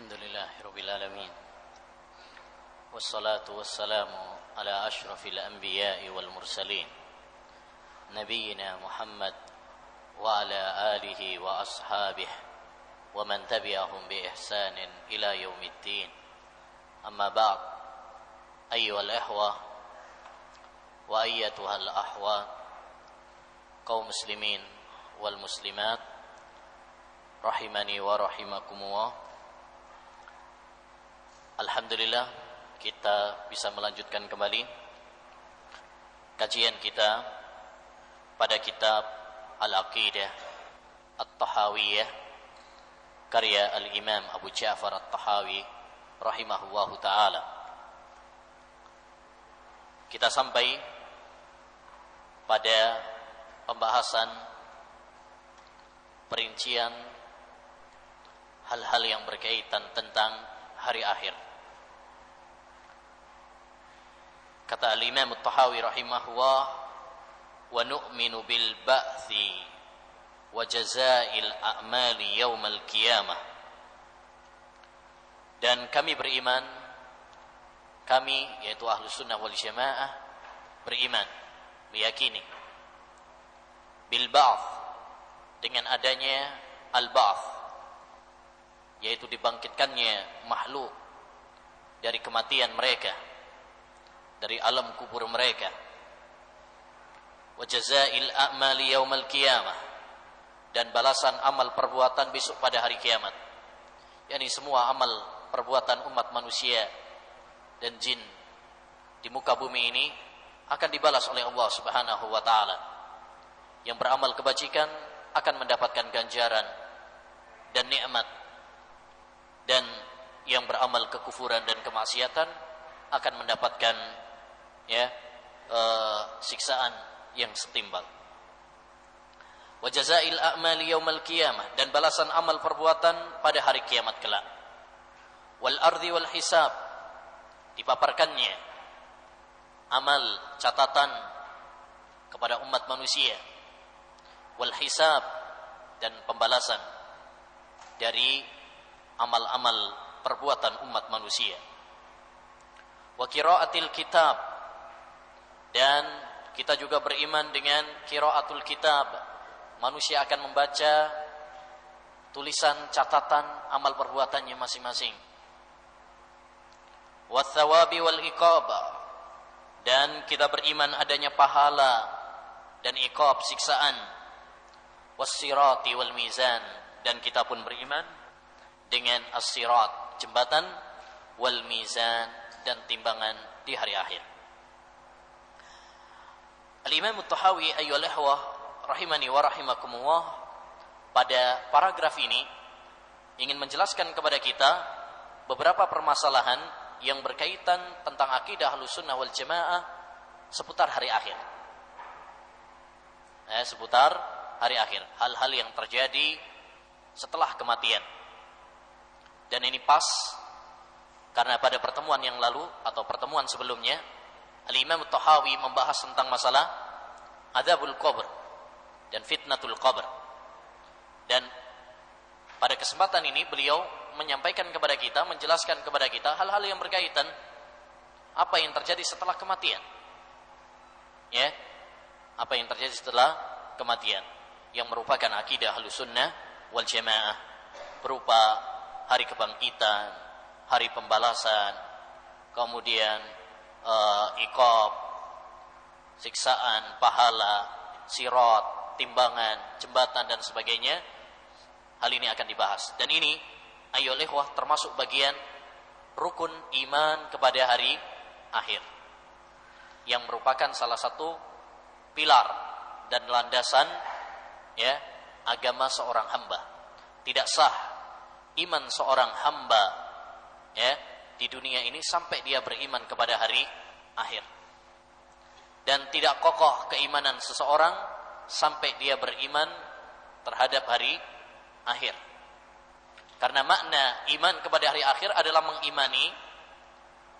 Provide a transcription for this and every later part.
الحمد لله رب العالمين والصلاة والسلام على أشرف الأنبياء والمرسلين نبينا محمد وعلى آله وأصحابه ومن تبعهم بإحسان إلى يوم الدين. أما بعد أيها الإخوة وأيتها الأحوات قوم مسلمين والمسلمات rahimani wa rahimakumullah Alhamdulillah kita bisa melanjutkan kembali kajian kita pada kitab Al-Aqidah At-Tahawiyah karya Al-Imam Abu Ja'far At-Tahawi rahimahullahu taala kita sampai pada pembahasan perincian hal-hal yang berkaitan tentang hari akhir. Kata Al-Imam At-Tahawi rahimahullah, "Wa nu'minu bil ba'thi wa jazaa'il a'mali yaumal qiyamah." Dan kami beriman kami yaitu ahlu sunnah wal jamaah beriman meyakini bil ba'th dengan adanya al ba'th yaitu dibangkitkannya makhluk dari kematian mereka dari alam kubur mereka. Wa jazail a'mali yaumal qiyamah. Dan balasan amal perbuatan besok pada hari kiamat. Yakni semua amal perbuatan umat manusia dan jin di muka bumi ini akan dibalas oleh Allah Subhanahu wa taala. Yang beramal kebajikan akan mendapatkan ganjaran dan nikmat. Dan yang beramal kekufuran dan kemaksiatan akan mendapatkan ya uh, siksaan yang setimbang. Wa jazail a'mali yaumal qiyamah dan balasan amal perbuatan pada hari kiamat kelak. Wal ardi wal hisab dipaparkannya amal catatan kepada umat manusia. Wal hisab dan pembalasan dari amal-amal perbuatan umat manusia. Wa qiraatil kitab dan kita juga beriman dengan qiraatul kitab. Manusia akan membaca tulisan catatan amal perbuatannya masing-masing. Wa thawabi wal iqab dan kita beriman adanya pahala dan iqab siksaan. Wasirati wal mizan dan kita pun beriman dengan as-sirat, jembatan wal mizan dan timbangan di hari akhir. Al-Imam At-Tahawi ayyuhal rahimani wa rahimakumullah pada paragraf ini ingin menjelaskan kepada kita beberapa permasalahan yang berkaitan tentang akidah Ahlussunnah wal Jamaah seputar hari akhir. Eh, seputar hari akhir, hal-hal yang terjadi setelah kematian. Dan ini pas karena pada pertemuan yang lalu atau pertemuan sebelumnya Al-Imam Tahawi membahas tentang masalah adabul qabr dan fitnatul qabr. Dan pada kesempatan ini beliau menyampaikan kepada kita, menjelaskan kepada kita hal-hal yang berkaitan apa yang terjadi setelah kematian. Ya. Apa yang terjadi setelah kematian yang merupakan akidah Ahlussunnah wal Jamaah berupa hari kebangkitan, hari pembalasan, kemudian uh, ikob, siksaan, pahala, sirot, timbangan, jembatan dan sebagainya. Hal ini akan dibahas. Dan ini ayo ikhwah termasuk bagian rukun iman kepada hari akhir yang merupakan salah satu pilar dan landasan ya agama seorang hamba. Tidak sah iman seorang hamba ya di dunia ini sampai dia beriman kepada hari akhir. Dan tidak kokoh keimanan seseorang sampai dia beriman terhadap hari akhir. Karena makna iman kepada hari akhir adalah mengimani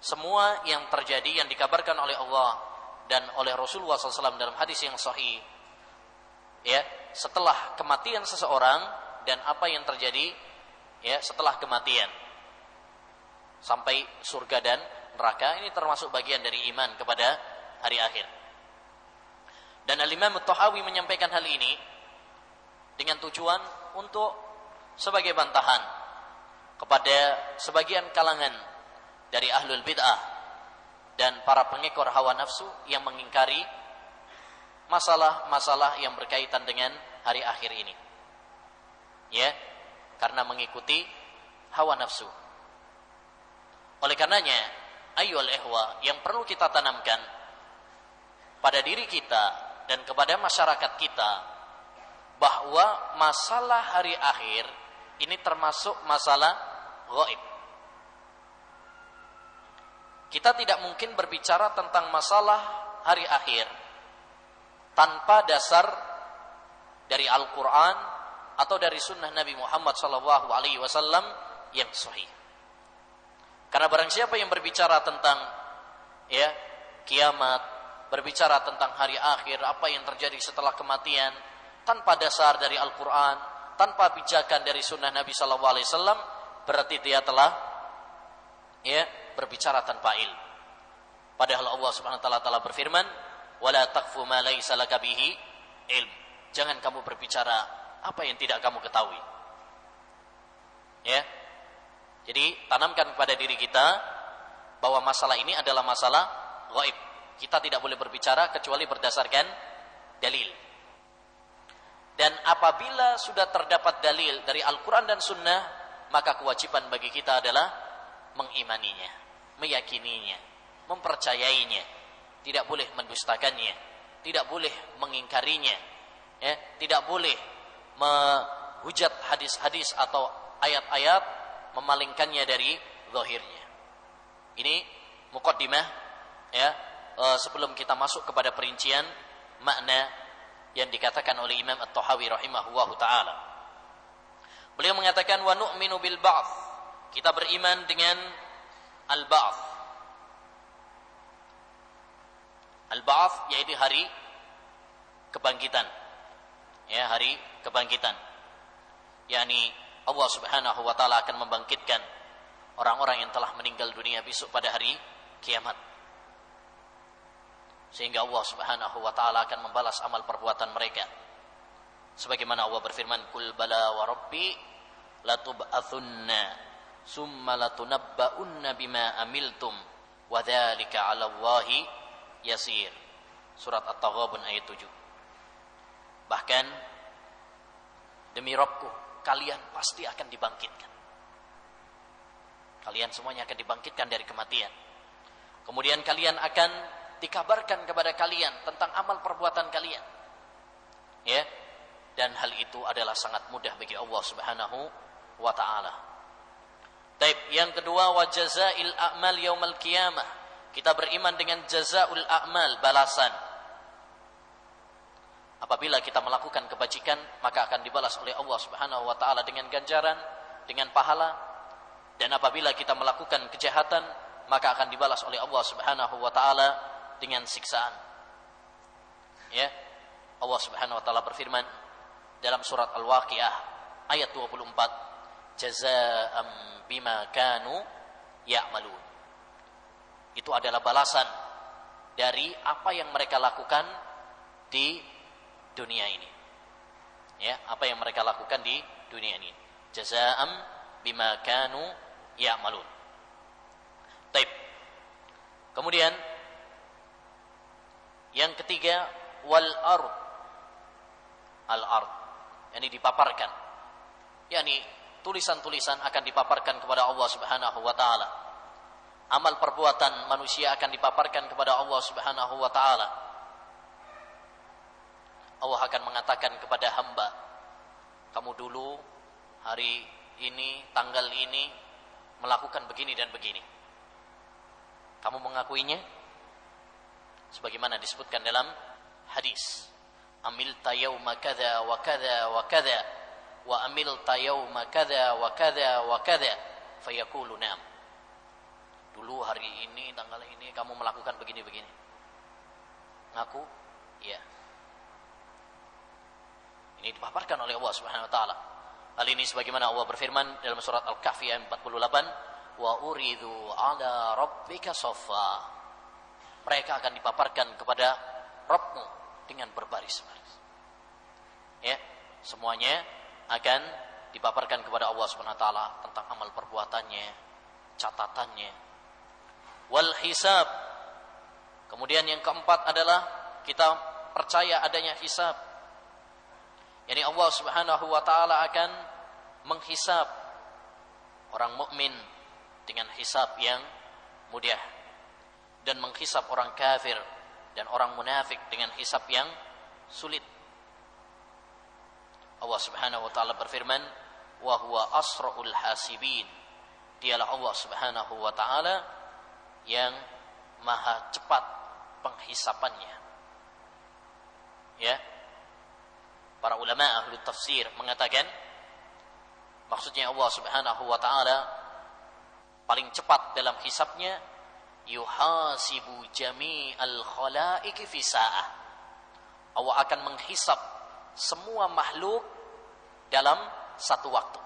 semua yang terjadi yang dikabarkan oleh Allah dan oleh Rasulullah SAW dalam hadis yang sahih. Ya, setelah kematian seseorang dan apa yang terjadi ya setelah kematian sampai surga dan neraka ini termasuk bagian dari iman kepada hari akhir. Dan Al-Imam Tahawi menyampaikan hal ini dengan tujuan untuk sebagai bantahan kepada sebagian kalangan dari ahlul bid'ah dan para pengekor hawa nafsu yang mengingkari masalah-masalah yang berkaitan dengan hari akhir ini. Ya, karena mengikuti hawa nafsu. Oleh karenanya, ayyul ihwa yang perlu kita tanamkan pada diri kita dan kepada masyarakat kita bahwa masalah hari akhir ini termasuk masalah gaib. Kita tidak mungkin berbicara tentang masalah hari akhir tanpa dasar dari Al-Quran atau dari Sunnah Nabi Muhammad SAW yang sahih. Karena barang siapa yang berbicara tentang ya kiamat, berbicara tentang hari akhir, apa yang terjadi setelah kematian, tanpa dasar dari Al-Quran, tanpa pijakan dari Sunnah Nabi SAW, berarti dia telah ya berbicara tanpa ilmu. Padahal Allah Subhanahu wa taala telah berfirman, wala taqfu ma laysa laka bihi ilm. Jangan kamu berbicara apa yang tidak kamu ketahui. Ya. Jadi tanamkan kepada diri kita bahwa masalah ini adalah masalah gaib. Kita tidak boleh berbicara kecuali berdasarkan dalil. Dan apabila sudah terdapat dalil dari Al-Quran dan Sunnah, maka kewajiban bagi kita adalah mengimaninya, meyakininya, mempercayainya, tidak boleh mendustakannya, tidak boleh mengingkarinya, ya, tidak boleh menghujat hadis-hadis atau ayat-ayat memalingkannya dari zahirnya. Ini mukaddimah ya e, sebelum kita masuk kepada perincian makna yang dikatakan oleh Imam At-Tahawi rahimahullahu taala. Beliau mengatakan wa nu'minu bil ba'th. Kita beriman dengan al-ba'th Al-Ba'ath yaitu hari kebangkitan. Ya, hari kebangkitan. yakni Allah Subhanahu wa taala akan membangkitkan orang-orang yang telah meninggal dunia besok pada hari kiamat. Sehingga Allah Subhanahu wa taala akan membalas amal perbuatan mereka. Sebagaimana Allah berfirman, "Kul bala wa rabbi latub'atsunna summa latunabba'unna bima amiltum wa dzalika 'ala Allahi yasir. Surat At-Taghabun ayat 7. Bahkan demi Robku, kalian pasti akan dibangkitkan. Kalian semuanya akan dibangkitkan dari kematian. Kemudian kalian akan dikabarkan kepada kalian tentang amal perbuatan kalian. Ya. Dan hal itu adalah sangat mudah bagi Allah Subhanahu wa taala. Taib, yang kedua wa jazail a'mal yaumal qiyamah kita beriman dengan jazaul a'mal, balasan. Apabila kita melakukan kebajikan, maka akan dibalas oleh Allah Subhanahu wa taala dengan ganjaran, dengan pahala. Dan apabila kita melakukan kejahatan, maka akan dibalas oleh Allah Subhanahu wa taala dengan siksaan. Ya. Allah Subhanahu wa taala berfirman dalam surat Al-Waqiah ayat 24, "Jazaa'an bima kanu ya'malun." itu adalah balasan dari apa yang mereka lakukan di dunia ini. Ya, apa yang mereka lakukan di dunia ini. Jazaa'am bima kanu ya'malun. Taib. Kemudian yang ketiga wal ard. Al ard. Ini dipaparkan. yakni tulisan-tulisan akan dipaparkan kepada Allah Subhanahu wa taala amal perbuatan manusia akan dipaparkan kepada Allah Subhanahu wa taala. Allah akan mengatakan kepada hamba, kamu dulu hari ini, tanggal ini melakukan begini dan begini. Kamu mengakuinya? Sebagaimana disebutkan dalam hadis. Amil tayawma kada wa kada wa kada wa amil tayawma kada wa kada wa kada fayakulu na'am dulu hari ini tanggal ini kamu melakukan begini-begini ngaku ya ini dipaparkan oleh Allah Subhanahu wa taala. Hal ini sebagaimana Allah berfirman dalam surat Al-Kahfi ayat 48 wa uridu ala rabbika saffa. Mereka akan dipaparkan kepada Rabbmu dengan berbaris-baris ya semuanya akan dipaparkan kepada Allah Subhanahu wa taala tentang amal perbuatannya catatannya. Wal hisab. Kemudian yang keempat adalah kita percaya adanya hisab yani Allah Subhanahu wa taala akan menghisab orang mukmin dengan hisab yang mudah dan menghisap orang kafir dan orang munafik dengan hisab yang sulit. Allah Subhanahu wa taala berfirman, "Wa huwa asraul hasibin." Dialah Allah Subhanahu wa taala yang maha cepat penghisapannya. Ya. Para ulama ahli tafsir mengatakan maksudnya Allah Subhanahu wa taala paling cepat dalam hisapnya yuhasibu jami'al khalaiki fi sa'ah. Allah akan menghisap semua makhluk dalam satu waktu.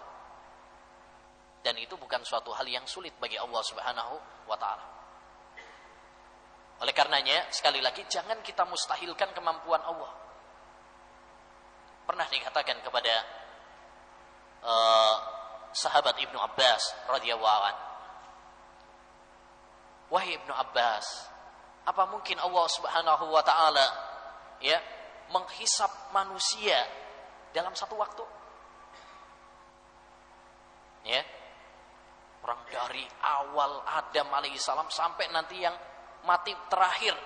Dan itu bukan suatu hal yang sulit bagi Allah Subhanahu wa taala. Oleh karenanya sekali lagi jangan kita mustahilkan kemampuan Allah pernah dikatakan kepada uh, sahabat Ibnu Abbas radhiyallahu anhu Wahai Ibnu Abbas, apa mungkin Allah Subhanahu wa taala ya menghisap manusia dalam satu waktu? Ya. Orang dari awal Adam alaihissalam sampai nanti yang mati terakhir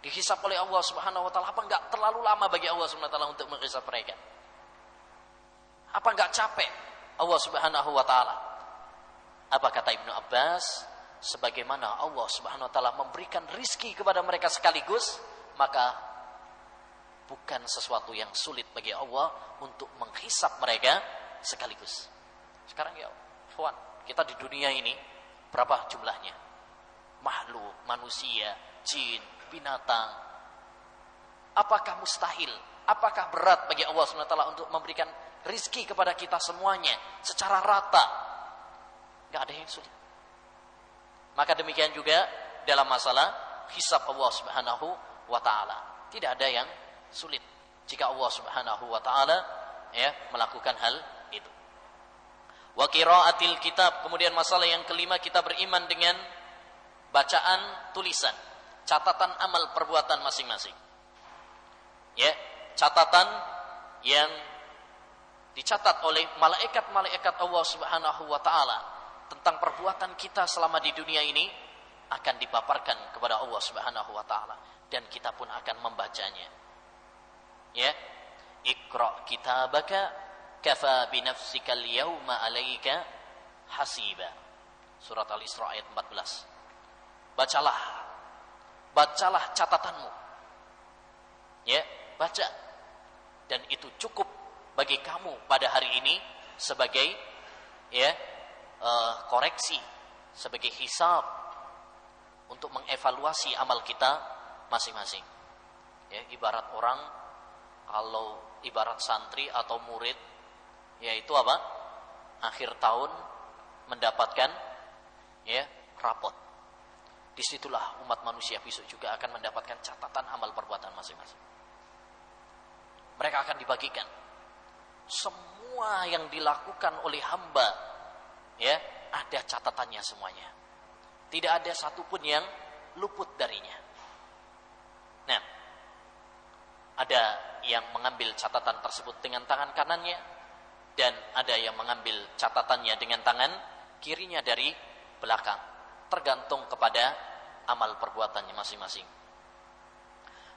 dihisap oleh Allah Subhanahu wa taala apa enggak terlalu lama bagi Allah Subhanahu wa taala untuk menghisap mereka? Apa enggak capek Allah Subhanahu wa taala? Apa kata Ibnu Abbas? sebagaimana Allah Subhanahu wa taala memberikan rizki kepada mereka sekaligus, maka bukan sesuatu yang sulit bagi Allah untuk menghisap mereka sekaligus. Sekarang ya, Fuan, kita di dunia ini berapa jumlahnya? Makhluk, manusia, jin, binatang. Apakah mustahil? Apakah berat bagi Allah taala untuk memberikan rizki kepada kita semuanya secara rata? Gak ada yang sulit. Maka demikian juga dalam masalah hisab Allah Subhanahu wa taala. Tidak ada yang sulit jika Allah Subhanahu wa taala ya melakukan hal itu. Wa qiraatil kitab, kemudian masalah yang kelima kita beriman dengan bacaan tulisan, catatan amal perbuatan masing-masing. Ya, catatan yang dicatat oleh malaikat-malaikat Allah Subhanahu wa taala tentang perbuatan kita selama di dunia ini akan dipaparkan kepada Allah Subhanahu wa taala dan kita pun akan membacanya. Ya. Iqra kitabaka kafa bi nafsika al-yawma 'alaika hasiba. Surat Al-Isra ayat 14. Bacalah. Bacalah catatanmu. Ya, baca. Dan itu cukup bagi kamu pada hari ini sebagai ya uh, koreksi, sebagai hisab untuk mengevaluasi amal kita masing-masing. Ya, ibarat orang kalau ibarat santri atau murid yaitu apa? Akhir tahun mendapatkan ya rapot. Di situlah umat manusia besok juga akan mendapatkan catatan amal perbuatan masing-masing. Mereka akan dibagikan semua yang dilakukan oleh hamba ya ada catatannya semuanya. Tidak ada satupun yang luput darinya. Nah, ada yang mengambil catatan tersebut dengan tangan kanannya dan ada yang mengambil catatannya dengan tangan kirinya dari belakang, tergantung kepada amal perbuatannya masing-masing.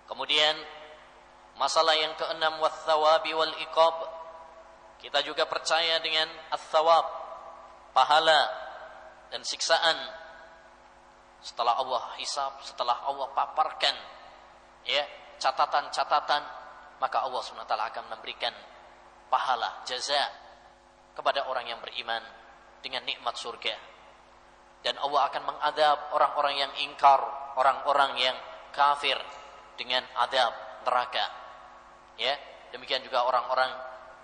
Kemudian masalah yang keenam wathawabi wal iqab. Kita juga percaya dengan ats-thawab, pahala dan siksaan setelah Allah hisab, setelah Allah paparkan ya catatan-catatan maka Allah SWT akan memberikan pahala jaza kepada orang yang beriman dengan nikmat surga dan Allah akan mengadab orang-orang yang ingkar orang-orang yang kafir dengan adab neraka ya demikian juga orang-orang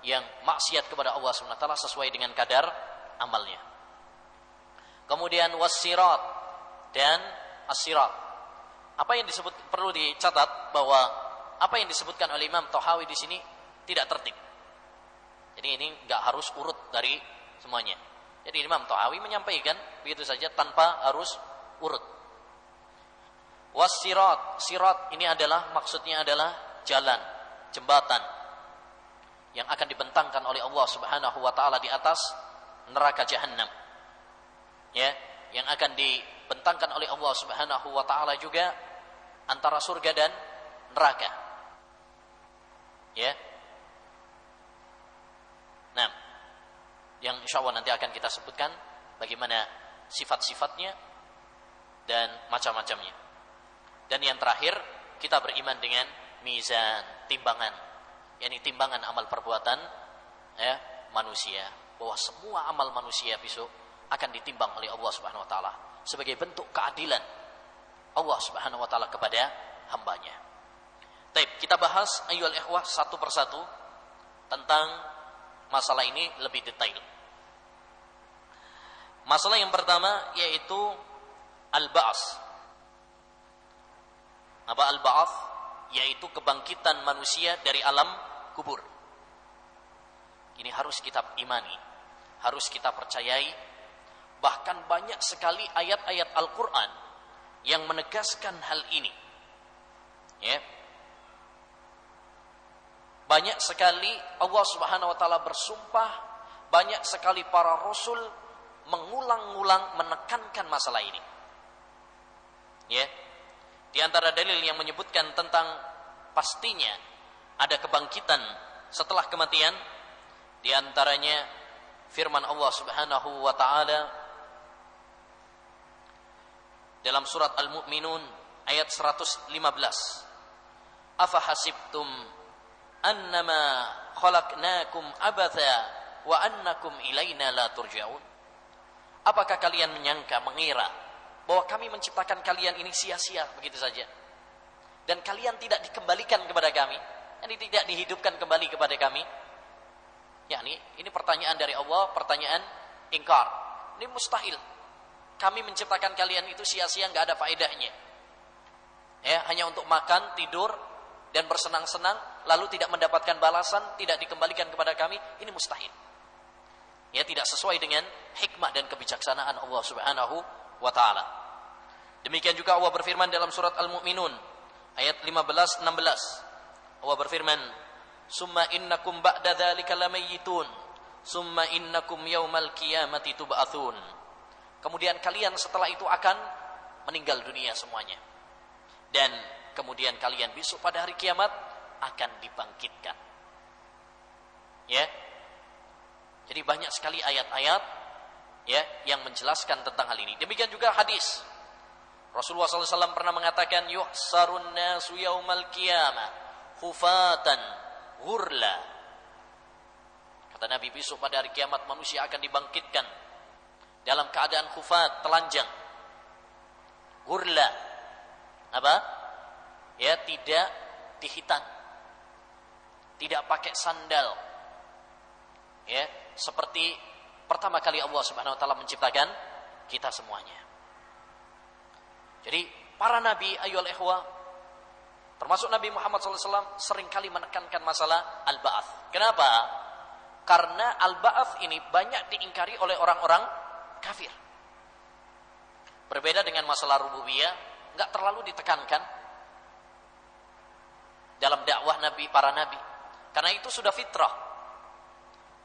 yang maksiat kepada Allah SWT sesuai dengan kadar amalnya. Kemudian wasirat dan asirat. Apa yang disebut perlu dicatat bahwa apa yang disebutkan oleh Imam Tohawi di sini tidak tertib. Jadi ini nggak harus urut dari semuanya. Jadi Imam Tohawi menyampaikan begitu saja tanpa harus urut. Wasirat, sirat ini adalah maksudnya adalah jalan, jembatan yang akan dibentangkan oleh Allah Subhanahu wa taala di atas neraka jahanam. Ya, yang akan dibentangkan oleh Allah Subhanahu wa taala juga antara surga dan neraka. Ya. Nah, yang insya Allah nanti akan kita sebutkan bagaimana sifat-sifatnya dan macam-macamnya. Dan yang terakhir, kita beriman dengan mizan, timbangan. yakni timbangan amal perbuatan ya, manusia. Bahwa semua amal manusia besok akan ditimbang oleh Allah Subhanahu wa taala sebagai bentuk keadilan Allah Subhanahu wa taala kepada hambanya. Baik, kita bahas ayyul ikhwah satu persatu tentang masalah ini lebih detail. Masalah yang pertama yaitu al-ba'as. Apa al-ba'as? Yaitu kebangkitan manusia dari alam kubur. Ini harus kita imani, harus kita percayai. Bahkan banyak sekali ayat-ayat Al-Quran yang menegaskan hal ini. Ya, banyak sekali Allah Subhanahu wa taala bersumpah, banyak sekali para rasul mengulang-ulang menekankan masalah ini. Ya. Di antara dalil yang menyebutkan tentang pastinya ada kebangkitan setelah kematian di antaranya firman Allah Subhanahu wa taala dalam surat Al-Mu'minun ayat 115. Afa hasibtum annama khalaqnakum abatha wa annakum ilaina la turja'un. Apakah kalian menyangka mengira bahwa kami menciptakan kalian ini sia-sia begitu saja? Dan kalian tidak dikembalikan kepada kami ini tidak dihidupkan kembali kepada kami? Yakni ini pertanyaan dari Allah pertanyaan ingkar. Ini mustahil. Kami menciptakan kalian itu sia-sia nggak ada faedahnya. Ya hanya untuk makan tidur dan bersenang-senang lalu tidak mendapatkan balasan, tidak dikembalikan kepada kami, ini mustahil. Ya tidak sesuai dengan hikmah dan kebijaksanaan Allah Subhanahu wa taala. Demikian juga Allah berfirman dalam surat Al-Mu'minun ayat 15 16. Allah berfirman, "Summa innakum ba'da dzalika lamayitun, summa innakum yaumal qiyamati tub'atsun." Kemudian kalian setelah itu akan meninggal dunia semuanya. Dan kemudian kalian besok pada hari kiamat akan dibangkitkan. Ya. Jadi banyak sekali ayat-ayat ya yang menjelaskan tentang hal ini. Demikian juga hadis. Rasulullah SAW pernah mengatakan yuhsarun nasu yaumal qiyamah hufatan hurla. Kata Nabi besok pada hari kiamat manusia akan dibangkitkan dalam keadaan khufat, telanjang. Hurla. Apa? ya tidak dihitan tidak pakai sandal ya seperti pertama kali Allah Subhanahu wa taala menciptakan kita semuanya jadi para nabi ayol ikhwa termasuk Nabi Muhammad SAW sering kali menekankan masalah al-ba'ath kenapa? karena al-ba'ath ini banyak diingkari oleh orang-orang kafir berbeda dengan masalah rububiyah nggak terlalu ditekankan dalam dakwah Nabi para nabi. Karena itu sudah fitrah.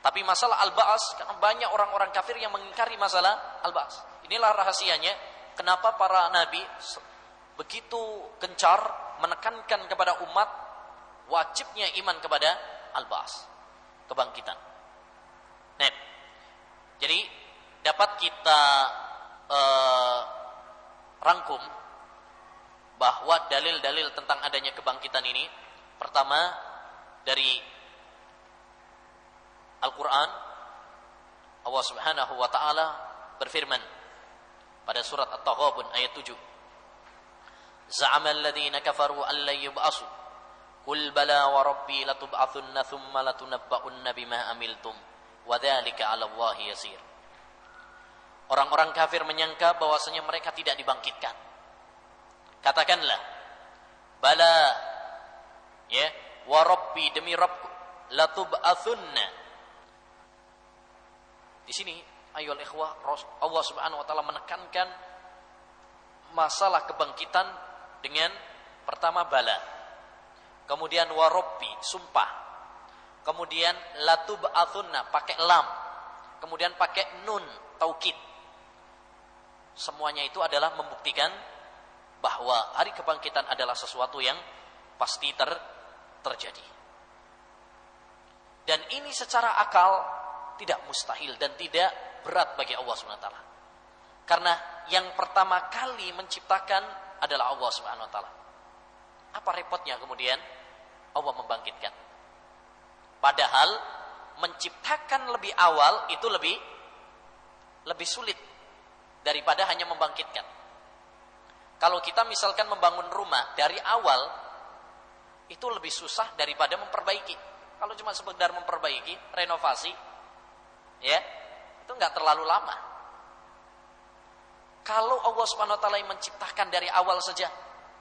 Tapi masalah al-ba'as karena banyak orang-orang kafir yang mengingkari masalah al-ba'as. Inilah rahasianya kenapa para nabi begitu gencar menekankan kepada umat wajibnya iman kepada al-ba'as, kebangkitan. Nah, jadi dapat kita uh, rangkum bahwa dalil-dalil tentang adanya kebangkitan ini Pertama dari Al-Quran Allah subhanahu wa ta'ala berfirman pada surat At-Taghabun ayat 7 Za'ama alladhina kafaru an la yub'asu. Qul bala wa rabbi latub'athunna thumma latunabba'unna bima amiltum wa dhalika 'ala Allah yasir. Orang-orang kafir menyangka bahwasanya mereka tidak dibangkitkan. Katakanlah, bala ya, wa rabbi demi Rabbku latub'atsunna. Di sini ayol ikhwah Allah Subhanahu wa taala menekankan masalah kebangkitan dengan pertama bala. Kemudian warobbi, sumpah. Kemudian latub'atsunna pakai lam. Kemudian pakai nun, taukid. Semuanya itu adalah membuktikan bahwa hari kebangkitan adalah sesuatu yang pasti ter terjadi. Dan ini secara akal tidak mustahil dan tidak berat bagi Allah SWT. Karena yang pertama kali menciptakan adalah Allah SWT. Apa repotnya kemudian Allah membangkitkan? Padahal menciptakan lebih awal itu lebih lebih sulit daripada hanya membangkitkan. Kalau kita misalkan membangun rumah dari awal itu lebih susah daripada memperbaiki. Kalau cuma sekedar memperbaiki, renovasi, ya itu nggak terlalu lama. Kalau Allah Subhanahu Wa Taala yang menciptakan dari awal saja,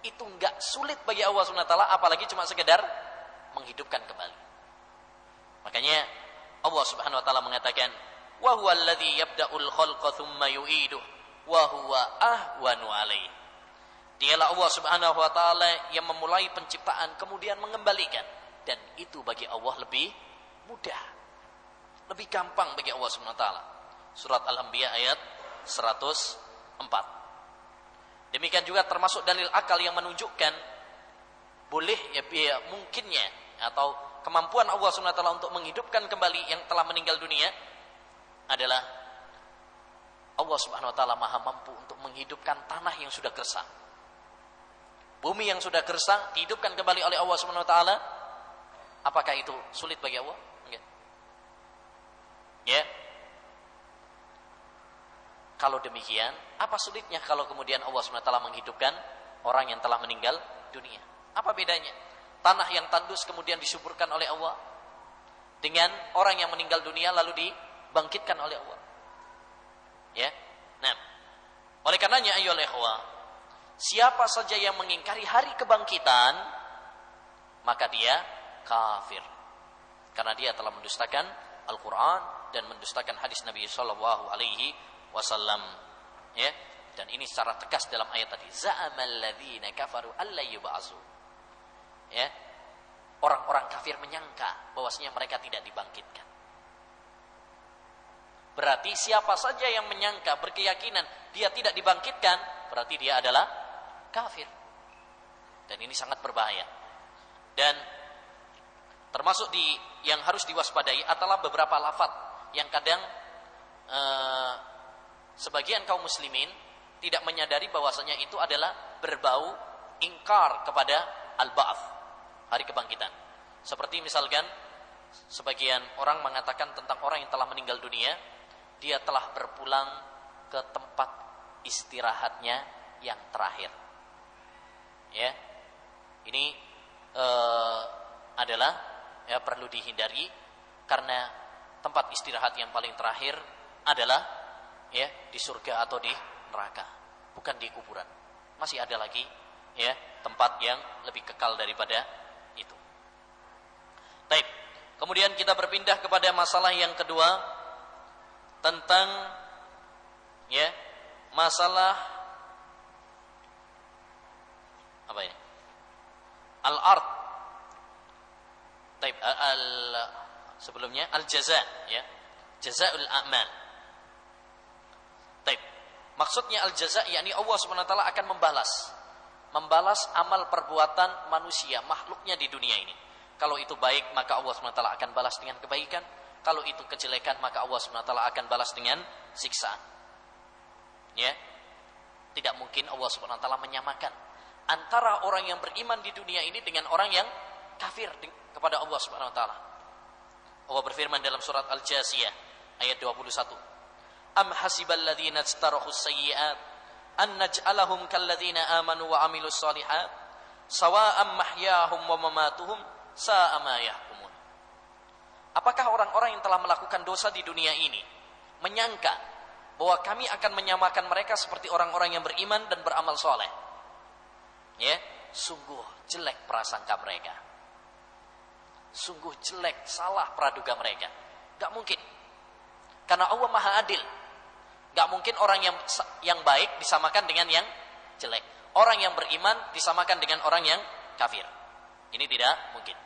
itu nggak sulit bagi Allah Subhanahu Wa Taala, apalagi cuma sekedar menghidupkan kembali. Makanya Allah Subhanahu Wa Taala mengatakan, wa huwa alladhi yabda'ul khalqa thumma yu'iduh wa huwa ahwanu alaih. Dialah Allah Subhanahu wa taala yang memulai penciptaan kemudian mengembalikan dan itu bagi Allah lebih mudah. Lebih gampang bagi Allah Subhanahu wa taala. Surat Al-Anbiya ayat 104. Demikian juga termasuk dalil akal yang menunjukkan boleh ya, ya mungkinnya atau kemampuan Allah Subhanahu wa taala untuk menghidupkan kembali yang telah meninggal dunia adalah Allah Subhanahu wa taala Maha mampu untuk menghidupkan tanah yang sudah gersang. Bumi yang sudah gersang dihidupkan kembali oleh Allah Subhanahu wa taala. Apakah itu sulit bagi Allah? Ya. Kalau demikian, apa sulitnya kalau kemudian Allah Subhanahu wa taala menghidupkan orang yang telah meninggal dunia? Apa bedanya? Tanah yang tandus kemudian disuburkan oleh Allah dengan orang yang meninggal dunia lalu di dibangkitkan oleh Allah. Ya. Nah, oleh karenanya ayo ikhwah, siapa saja yang mengingkari hari kebangkitan, maka dia kafir. Karena dia telah mendustakan Al-Qur'an dan mendustakan hadis Nabi sallallahu alaihi wasallam. Ya. Dan ini secara tegas dalam ayat tadi, za'amal ladzina kafaru alla yub'atsu. Ya. Orang-orang kafir menyangka bahwasanya mereka tidak dibangkitkan. Berarti siapa saja yang menyangka berkeyakinan dia tidak dibangkitkan, berarti dia adalah kafir. Dan ini sangat berbahaya. Dan termasuk di yang harus diwaspadai adalah beberapa lafat yang kadang eh, sebagian kaum muslimin tidak menyadari bahwasanya itu adalah berbau ingkar kepada al-ba'ats, hari kebangkitan. Seperti misalkan sebagian orang mengatakan tentang orang yang telah meninggal dunia, dia telah berpulang ke tempat istirahatnya yang terakhir. Ya, ini uh, adalah ya perlu dihindari karena tempat istirahat yang paling terakhir adalah ya di surga atau di neraka, bukan di kuburan. Masih ada lagi ya tempat yang lebih kekal daripada itu. Baik, kemudian kita berpindah kepada masalah yang kedua tentang ya masalah apa ini? Al-ard. Taib, al, sebelumnya al-jaza ya. Jazaul a'mal. Taib. maksudnya al-jaza yakni Allah Subhanahu wa taala akan membalas. Membalas amal perbuatan manusia makhluknya di dunia ini. Kalau itu baik maka Allah wa taala akan balas dengan kebaikan. Kalau itu kejelekan maka Allah SWT akan balas dengan siksaan. Ya. Tidak mungkin Allah SWT menyamakan antara orang yang beriman di dunia ini dengan orang yang kafir kepada Allah SWT. Allah berfirman dalam surat Al-Jasiyah ayat 21. Am hasibal ladzina istarahu sayyi'at an naj'alahum kalladzina amanu wa amilus solihat sawa'am mahyahum wa mamatuhum sa'a ma yahkumun. Apakah orang-orang yang telah melakukan dosa di dunia ini menyangka bahwa kami akan menyamakan mereka seperti orang-orang yang beriman dan beramal soleh. Ya, sungguh jelek prasangka mereka. Sungguh jelek, salah praduga mereka. Gak mungkin. Karena Allah Maha Adil. Gak mungkin orang yang yang baik disamakan dengan yang jelek. Orang yang beriman disamakan dengan orang yang kafir. Ini tidak mungkin.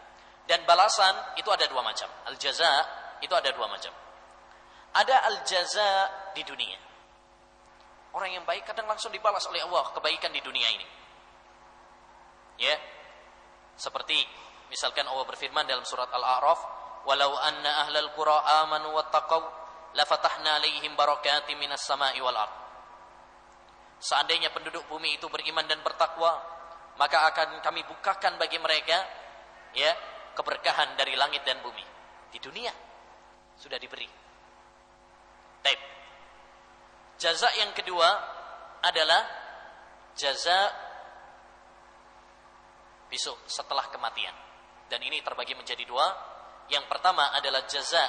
Dan balasan itu ada dua macam. Al-jaza itu ada dua macam. Ada al-jaza di dunia. Orang yang baik kadang langsung dibalas oleh Allah kebaikan di dunia ini. Ya. Seperti misalkan Allah berfirman dalam surat Al-A'raf, "Walau anna ahlal qura amanu wattaqau lafatahna 'alaihim barakatim minas sama'i wal ard." Seandainya penduduk bumi itu beriman dan bertakwa, maka akan kami bukakan bagi mereka ya keberkahan dari langit dan bumi di dunia sudah diberi. Taib. Jaza yang kedua adalah jaza besok setelah kematian. Dan ini terbagi menjadi dua. Yang pertama adalah jaza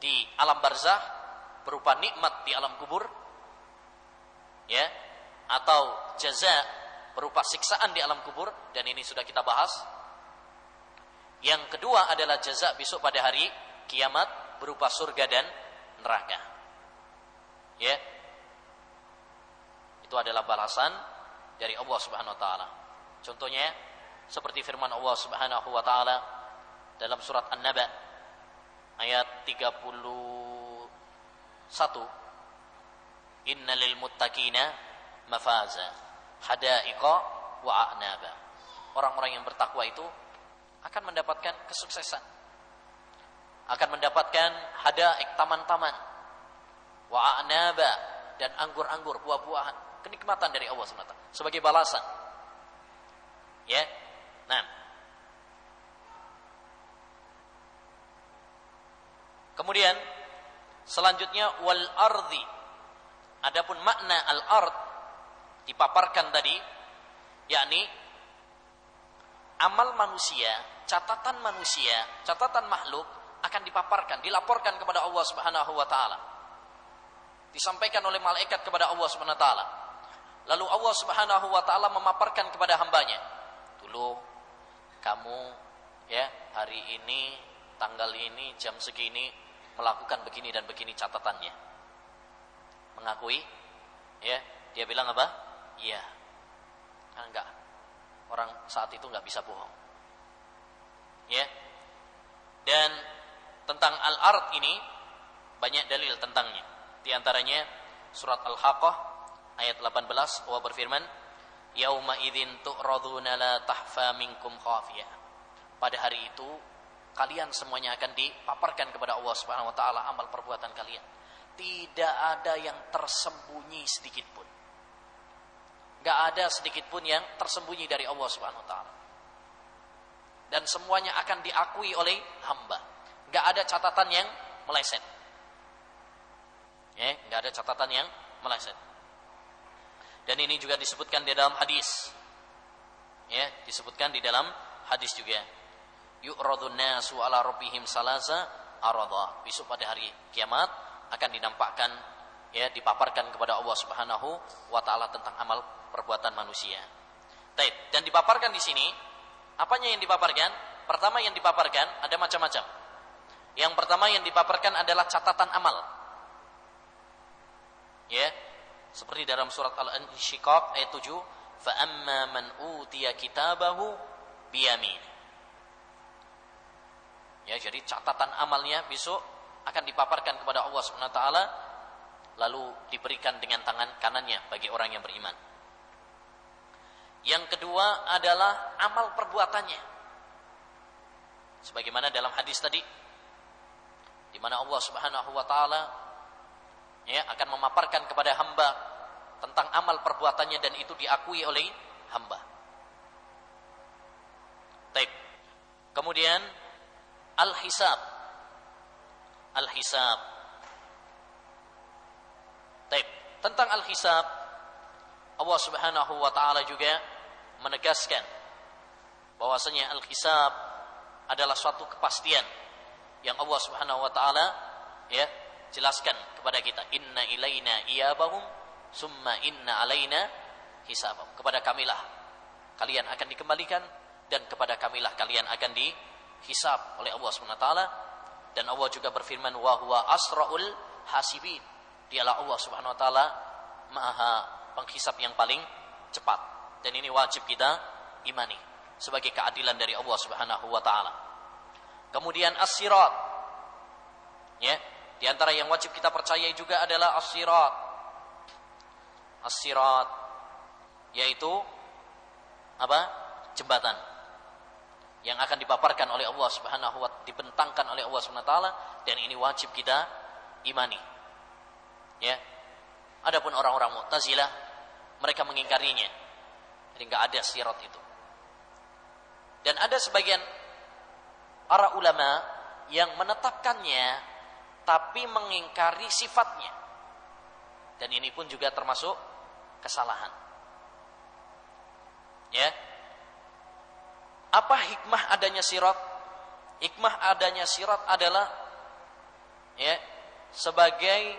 di alam barzah berupa nikmat di alam kubur. Ya, atau jaza berupa siksaan di alam kubur dan ini sudah kita bahas yang kedua adalah jaza besok pada hari kiamat berupa surga dan neraka. Ya. Itu adalah balasan dari Allah Subhanahu wa taala. Contohnya seperti firman Allah Subhanahu wa taala dalam surat An-Naba ayat 31 Innalil muttaqina mafaza hadaiqa wa a'naba. Orang-orang yang bertakwa itu akan mendapatkan kesuksesan. Akan mendapatkan hadaik taman-taman. Wa anaba dan anggur-anggur, buah-buahan, kenikmatan dari Allah SWT sebagai balasan. Ya. Nah. Kemudian selanjutnya wal ardi. Adapun makna al ard dipaparkan tadi yakni amal manusia, catatan manusia, catatan makhluk akan dipaparkan, dilaporkan kepada Allah Subhanahu wa taala. Disampaikan oleh malaikat kepada Allah Subhanahu wa taala. Lalu Allah Subhanahu wa taala memaparkan kepada hambanya. Dulu kamu ya hari ini tanggal ini jam segini melakukan begini dan begini catatannya. Mengakui ya, dia bilang apa? Iya. Enggak Orang saat itu nggak bisa bohong. Ya. Dan tentang al-ard ini banyak dalil tentangnya. Di antaranya surat Al-Haqqah ayat 18 Allah berfirman, "Yauma idzin tu'raduna la tahfa minkum khafiyah." Pada hari itu kalian semuanya akan dipaparkan kepada Allah Subhanahu wa taala amal perbuatan kalian. Tidak ada yang tersembunyi sedikit pun. Gak ada sedikit pun yang tersembunyi dari Allah Subhanahu wa taala. Dan semuanya akan diakui oleh hamba. Gak ada catatan yang meleset. Ya, gak ada catatan yang meleset. Dan ini juga disebutkan di dalam hadis. Ya, disebutkan di dalam hadis juga. Yu'radun nasu ala rabbihim salaza arada. Besok pada hari kiamat akan dinampakkan ya dipaparkan kepada Allah Subhanahu wa taala tentang amal perbuatan manusia. Taib. Dan dipaparkan di sini, apanya yang dipaparkan? Pertama yang dipaparkan ada macam-macam. Yang pertama yang dipaparkan adalah catatan amal. Ya. Seperti dalam surat Al-Insyiqaq ayat 7, "Fa amma man utiya kitabahu biyamin." Ya, jadi catatan amalnya besok akan dipaparkan kepada Allah Subhanahu taala lalu diberikan dengan tangan kanannya bagi orang yang beriman. Yang kedua adalah amal perbuatannya. Sebagaimana dalam hadis tadi di mana Allah Subhanahu wa taala ya akan memaparkan kepada hamba tentang amal perbuatannya dan itu diakui oleh hamba. Taib. Kemudian al-hisab. Al-hisab. Taib. Tentang al-hisab Allah Subhanahu wa taala juga menegaskan bahwasanya al-hisab adalah suatu kepastian yang Allah Subhanahu wa taala ya jelaskan kepada kita inna ilaina iyabahum summa inna alaina hisabahum. Kepada kamilah kalian akan dikembalikan dan kepada kamilah kalian akan dihisab oleh Allah SWT dan Allah juga berfirman wa huwa asraul hasibin. Dialah Allah Subhanahu wa taala maha penghisap yang paling cepat. Dan ini wajib kita imani sebagai keadilan dari Allah Subhanahu wa taala. Kemudian as-sirat. Ya di antara yang wajib kita percayai juga adalah as-sirat. As-sirat yaitu apa? Jembatan yang akan dipaparkan oleh Allah Subhanahu wa dibentangkan oleh Allah Subhanahu wa taala dan ini wajib kita imani. Ya. Adapun orang-orang Mu'tazilah mereka mengingkarinya. Jadi nggak ada sirat itu. Dan ada sebagian para ulama yang menetapkannya tapi mengingkari sifatnya. Dan ini pun juga termasuk kesalahan. Ya. Apa hikmah adanya sirat? Hikmah adanya sirat adalah ya sebagai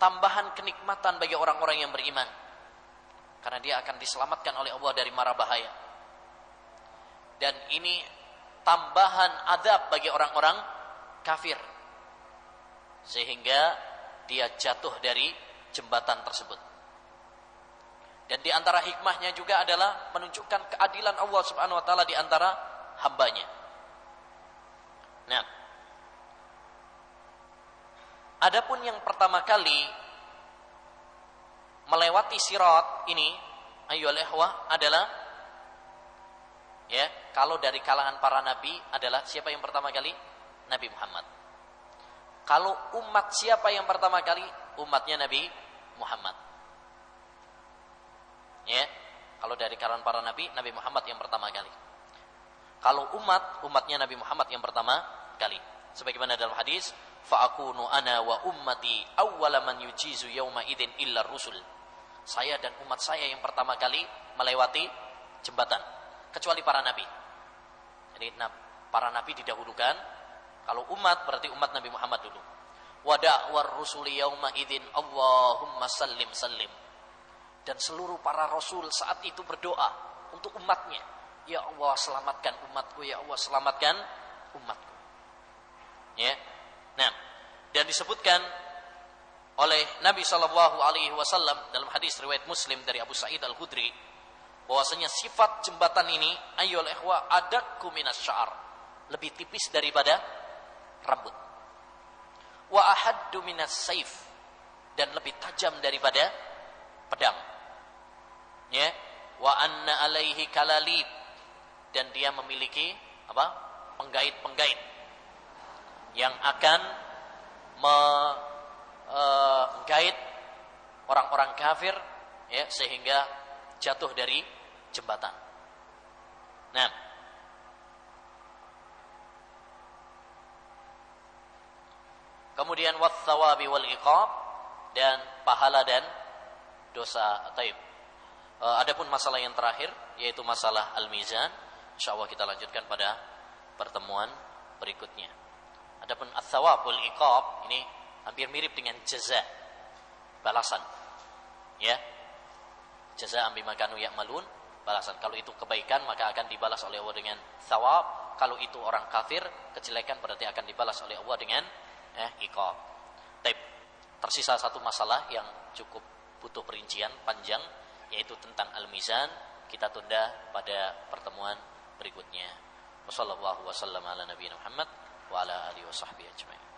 tambahan kenikmatan bagi orang-orang yang beriman. Karena dia akan diselamatkan oleh Allah dari mara bahaya. Dan ini tambahan adab bagi orang-orang kafir sehingga dia jatuh dari jembatan tersebut dan di antara hikmahnya juga adalah menunjukkan keadilan Allah Subhanahu wa taala di antara hambanya. Nah, adapun yang pertama kali melewati sirat ini ayo ihwah adalah ya, kalau dari kalangan para nabi adalah siapa yang pertama kali? Nabi Muhammad. Kalau umat siapa yang pertama kali? Umatnya Nabi Muhammad. Ya. Kalau dari kalangan para nabi, Nabi Muhammad yang pertama kali. Kalau umat, umatnya Nabi Muhammad yang pertama kali. Sebagaimana dalam hadis, fa'akunu ana wa ummati awwala man yujizu yawma idin illa rusul. Saya dan umat saya yang pertama kali melewati jembatan, kecuali para nabi. Jadi para nabi didahulukan, kalau umat berarti umat Nabi Muhammad dulu. Wada' war rusuli yawma idin Allahumma sallim sallim dan seluruh para rasul saat itu berdoa untuk umatnya. Ya Allah selamatkan umatku, ya Allah selamatkan umatku. Ya. Nah, dan disebutkan oleh Nabi Shallallahu Alaihi Wasallam dalam hadis riwayat Muslim dari Abu Sa'id Al Khudri bahwasanya sifat jembatan ini ayol ehwa adakku minas syar lebih tipis daripada rambut. Wa ahaddu minas saif. Dan lebih tajam daripada pedang. Ya. Wa anna alaihi kalalib. Dan dia memiliki apa? Penggait-penggait. Yang akan menggait uh, orang-orang kafir ya sehingga jatuh dari jembatan. Nah, kemudian wasawabi wal iqab dan pahala dan dosa taib Uh, adapun masalah yang terakhir yaitu masalah al-mizan, insyaallah kita lanjutkan pada pertemuan berikutnya. Adapun ats-tsawab wal iqab ini hampir mirip dengan jaza, balasan. Ya. Jaza ambi makanu ya'malun, balasan. Kalau itu kebaikan maka akan dibalas oleh Allah dengan tsawab, kalau itu orang kafir, kejelekan berarti akan dibalas oleh Allah dengan eh iqab. Tapi tersisa satu masalah yang cukup butuh perincian panjang yaitu tentang al-mizan kita tunda pada pertemuan berikutnya. Ala nabiyina Muhammad wa ala alihi wasahbihi ajma'in.